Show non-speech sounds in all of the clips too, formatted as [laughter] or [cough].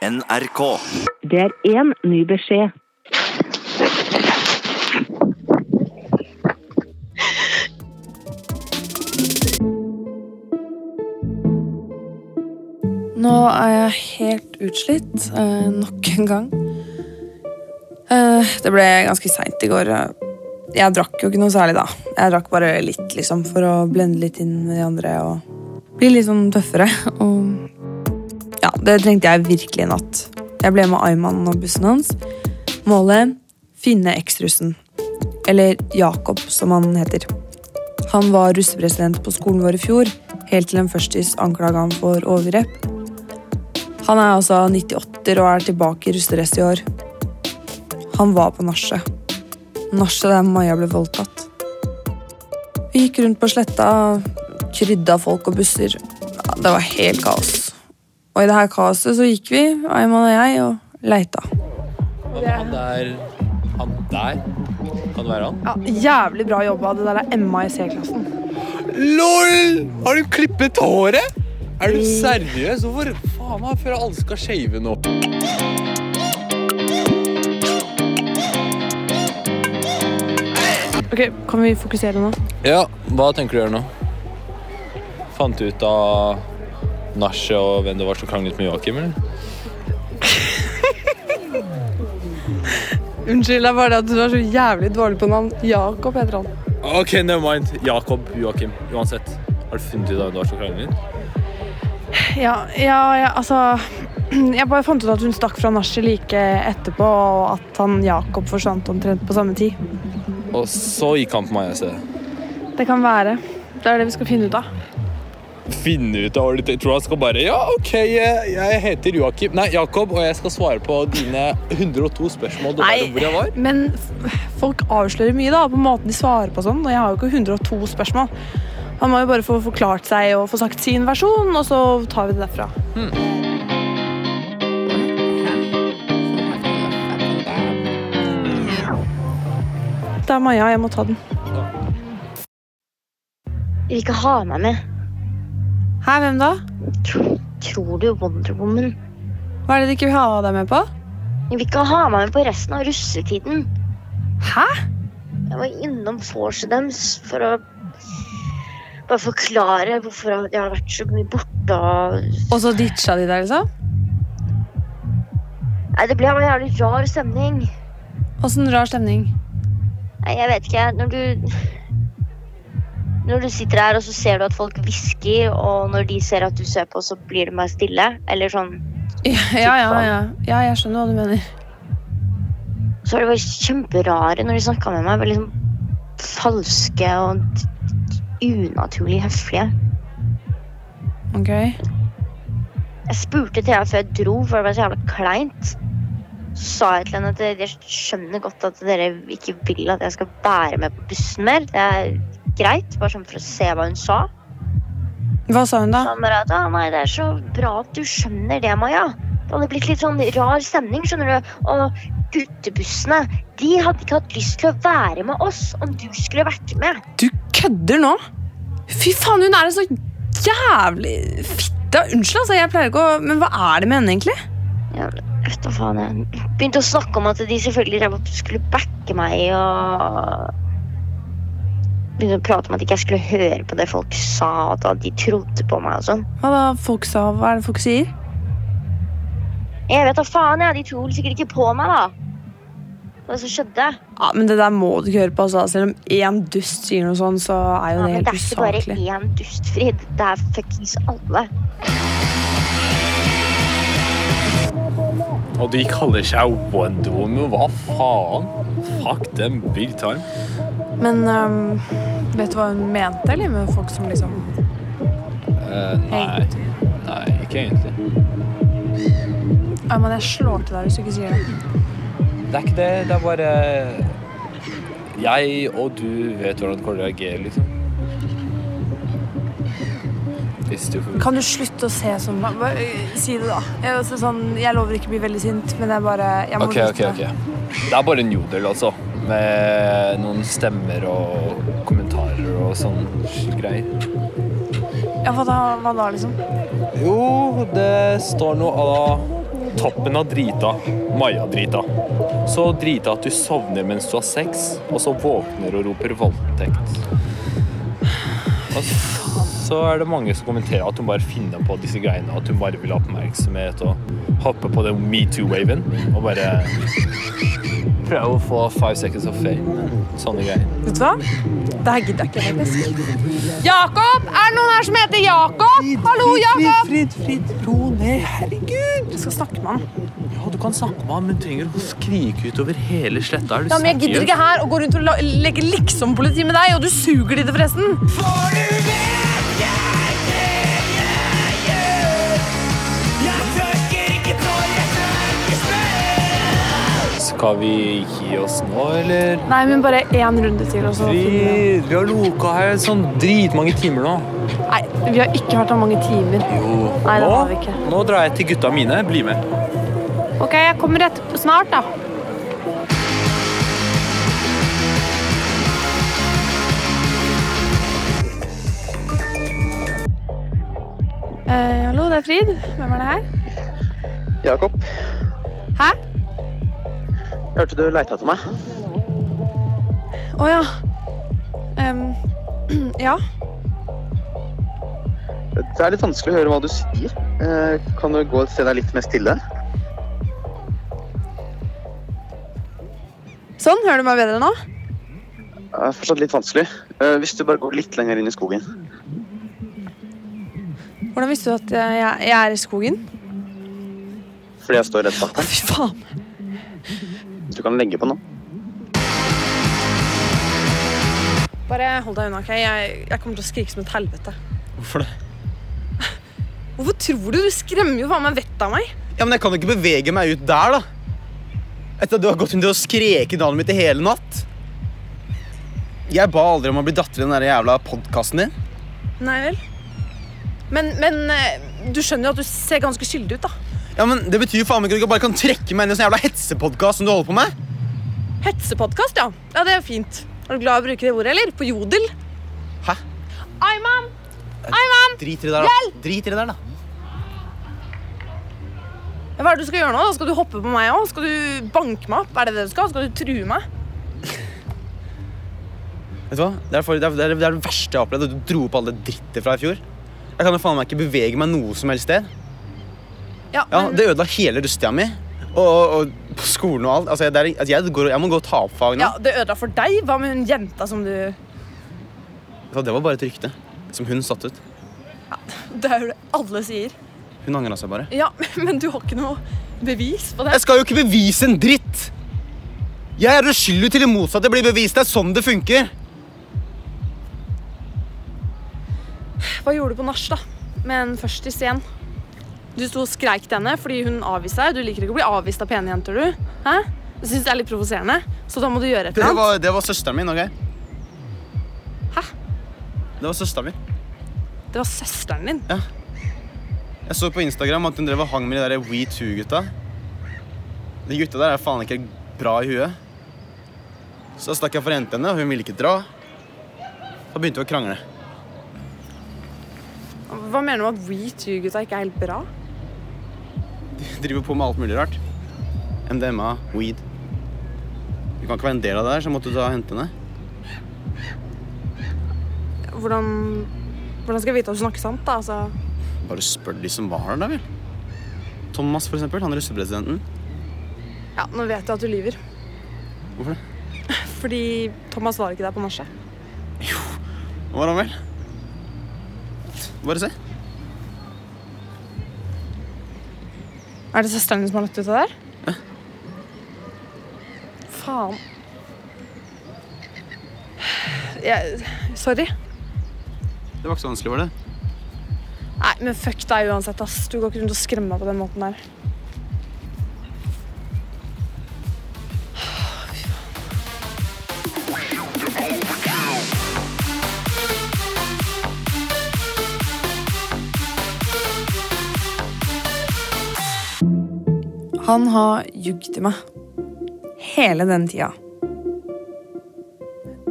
NRK. Det er én ny beskjed. Nå er jeg helt utslitt. eh, nok en gang. Eh, det ble ganske seint i går. Jeg drakk jo ikke noe særlig da. Jeg drakk bare litt, liksom, for å blende litt inn med de andre og bli litt sånn tøffere. Og det trengte jeg virkelig i natt. Jeg ble med Ayman og bussen hans. Målet finne eksrussen. Eller Jakob, som han heter. Han var russepresident på skolen vår i fjor, helt til en førstis anklaga ham for overgrep. Han er altså 98 og er tilbake i russedress i år. Han var på nachet. Nachet der Maja ble voldtatt. Vi gikk rundt på sletta, krydda folk og busser. Det var helt kaos. Og i det her kaoset så gikk vi, Ayman og jeg, og leita. Han der Han der? Kan det være han? Ja, Jævlig bra jobba. Det der er Emma i C-klassen. LOL! Har du klippet håret? Er du seriøs? Hvorfor faen meg før alle skal shave nå? Ok, Kan vi fokusere nå? Ja, hva tenker du å gjøre nå? Fant du ut av nachet og hvem det var som kranglet med Joakim, eller? [laughs] Unnskyld, det er bare det at du er så jævlig dårlig på navn. Jakob heter han. Ok, never mind. Jakob, Joakim. Uansett. Har du funnet ut av hvem det var som kranglet? Ja, ja, ja, altså [clears throat] Jeg bare fant ut at hun stakk fra nachspiel like etterpå, og at han Jakob forsvant omtrent på samme tid. Og så gikk han på meg, jeg ser. Det kan være. Det er det vi skal finne ut av. Finne ut av du. Tror han skal bare Ja, OK, jeg jeg heter Joakim Nei, Jakob, og jeg skal svare på dine 102 spørsmål. Du Nei. var hvor jeg var. Men folk avslører mye da, på måten de svarer på sånn, og jeg har jo ikke 102 spørsmål. Han må jo bare få forklart seg og få sagt sin versjon, og så tar vi det derfra. Det er Maja, jeg må ta den. vil ikke ha meg med. Hæ, hvem da? Tror, tror du Wonder Woman? Hva er det de ikke vil ha deg med på? De vil ikke ha meg med på resten av russetiden. Hæ? Jeg var innom vorset deres for å bare forklare hvorfor jeg har vært så mye borte. Og... Og så ditcha de deg, liksom? Nei, det ble en jævlig rar stemning. Åssen rar stemning. Nei, jeg vet ikke. Når du Når du sitter her og så ser du at folk hvisker, og når de ser at du ser på, så blir det bare stille. Eller sånn. [laughs] Ja, ja, ja. ja. ja jeg skjønner hva du mener. Så var de bare kjemperare når de snakka med meg. Bare liksom falske og unaturlig høflige. Ok. Jeg spurte Thea før jeg dro, for det var så jævla kleint. Så sa jeg til henne at jeg skjønner godt at dere ikke vil at jeg skal bære med på bussen mer. Det er greit, bare sånn for å se hva hun sa. Hva sa hun, da? Sånn at, ah, nei, det er så bra at du skjønner det, Maja. Det hadde blitt litt sånn rar stemning, skjønner du. Og guttebussene, de hadde ikke hatt lyst til å være med oss om du skulle vært med. Du kødder nå? Fy faen, hun er en så jævlig fitte. Unnskyld, altså. Jeg pleier ikke å Men hva er det med henne, egentlig? Ja, vet du faen, jeg begynte å snakke om at de selvfølgelig skulle backe meg og Begynte å prate om at ikke jeg skulle høre på det folk sa, at de trodde på meg og sånn. Hva da, folk sa? Hva er det folk sier? Jeg vet da faen, jeg. De tror sikkert ikke på meg, da. Hva som skjedde. Ja, men Det der må du ikke høre på. Altså. Selv om én dust sier noe sånn, så er jo Ja, det men helt det er ikke bare én dust, Frid. Det er fuckings alle. Og de kaller seg Wonder Woman. Hva faen? Fuck them big time. Men um, vet du hva hun mente, eller? Med folk som liksom uh, nei. Nei, ikke egentlig. Ja, men jeg slår til deg hvis du ikke sier det. Det er ikke det. Det er bare Jeg og du vet hvordan det kommer reagere, liksom. Hvis du får Kan du slutte å se sånn? Bare Si det, da. Jeg, altså, sånn, jeg lover ikke å bli veldig sint, men jeg bare jeg må okay, Okay, ok. Det er bare en jodel, altså. Med noen stemmer og kommentarer og sånn greier. Ja, hva da, hva da, liksom? Jo, det står noe av toppen av drita, Maja-drita. Så drita at du sovner mens du har sex, og så våkner og roper voldtekt. Og så er det mange som kommenterer at hun bare finner på disse greiene, at hun bare vil ha oppmerksomhet og hoppe på den metoo-waven og bare prøve å få five seconds of fame. Sånne greier. Vet du hva? Det her gidder jeg ikke, faktisk. Jakob! Er det noen her som heter Jakob? Hallo, Jakob! Frid, Frid, ro ned. Herregud. Jeg skal snakke med han. Ja, du kan snakke med han, men du trenger å skrike utover hele sletta. Ja, men Jeg gidder ikke her å gå rundt og leke liksom-politi med deg, og du suger det, forresten. Skal vi gi oss nå, eller? Nei, men bare én runde til, og så vi Frid, vi har loka her sånn dritmange timer nå. Nei, vi har ikke vært her mange timer. Jo. Nei, det har vi ikke. nå drar jeg til gutta mine. Bli med. Ok, jeg kommer rett snart, da. Eh, hallo, det er Frid. Hvem er det her? Jakob, Hæ? Hørte du leita etter meg. Å ja. Um, [clears throat] ja. Det er litt vanskelig å høre hva du sier. Eh, Kan du gå et sted der litt mer stille? Sånn, hører du meg bedre nå? Det er fortsatt litt vanskelig. Eh, Hvis du bare går litt lenger inn i skogen. Hvordan visste du at jeg, jeg, er i skogen? Fordi jeg står rett bak deg. fy faen. Du kan legge på nå. Bare hold deg unna, OK? Jeg, jeg kommer til å skrike som et helvete. Hvorfor det? Hvorfor tror du? Du skremmer jo faen meg vettet av meg. Ja, men Jeg kan jo ikke bevege meg ut der, da. Etter at du har gått rundt og skreket navnet mitt i hele natt. Jeg ba aldri om å bli datter i den der jævla podkasten din. Nei vel. Men, men eh, du skjønner jo at du ser ganske skyldig ut, da. Ja, men Det betyr faen ikke at du bare kan trekke meg inn i sånn jævla hetsepodkast som du holder på med. Hetsepodkast, ja. Ja, Det er fint. Er du glad i å bruke det ordet, eller? På jodel? Hæ? Ayman! Ayman! Drit i det der, da. Drit i det der, da. Ja, Hva er det du skal gjøre nå? da? Skal du hoppe på meg òg? Skal du banke meg opp? Er det det du skal? Skal du true meg? Vet du hva? Det er, for, det, er, det, er, det er verste jeg har opplevd. Du dro opp all det drittet fra i fjor. Jeg kan jo faen meg ikke bevege meg noe som helst sted. Ja, Ja, men, Det ødela hele russetida mi. Og, og, på skolen og alt. Altså, jeg, det er, altså, jeg, går, jeg må gå og ta opp fag nå. ja, det ødela for deg. Hva med hun jenta som du Så det var bare et rykte som hun satte ut. Det er jo det alle sier. Hun angra seg bare. Ja, [laughs] men du har ikke noe bevis på det. Jeg skal jo ikke bevise en dritt! Jeg er uskyldig til det motsatte blir bevist. Det er sånn det funker. Hva gjorde du på nach, da? Med en førstis igjen? Du sto og skreik til henne fordi hun avviste deg. Du liker ikke å bli avvist av pene jenter, du. Hæ? Du syns det er litt provoserende, så da må du gjøre et eller annet. det var søsteren min, OK? Hæ? Det var søsteren min. Det var søsteren din. Jeg så på Instagram at hun drev og hang med de der We Too-gutta. De gutta der er faen ikke bra i huet. Så stakk jeg for å hente henne, og hun ville ikke dra. Da begynte vi å krangle. Hva mener du med at We Too-gutta ikke er helt bra? Driver på med alt mulig rart. MDMA, weed. Du kan ikke være en del av det her, så måtte du ta og hente henne. Hvordan, hvordan skal jeg vite at du snakker sant? da? Altså, Bare spør de som var der, da vel. Thomas, for eksempel. Han russepresidenten. ja, Nå vet jeg at du lyver. Hvorfor det? [laughs] Fordi Thomas var ikke der på nachet. Hvor var han vel? Bare se. Er det søsteren din som har lagt ut det der? Faen. Jeg, sorry. Det var ikke så vanskelig, var det? Nei, men fuck deg uansett, ass. Du går ikke rundt og skremmer meg på den måten der. Han har jugd til meg. Hele den tida.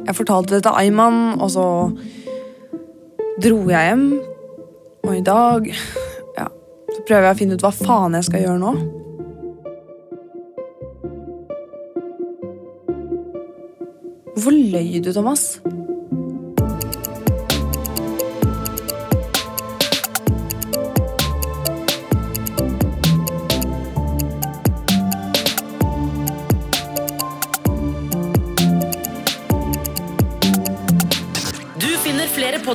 Jeg fortalte det til Ayman, og så dro jeg hjem. Og i dag ja, så prøver jeg å finne ut hva faen jeg skal gjøre nå. Hvorfor løy du, Thomas?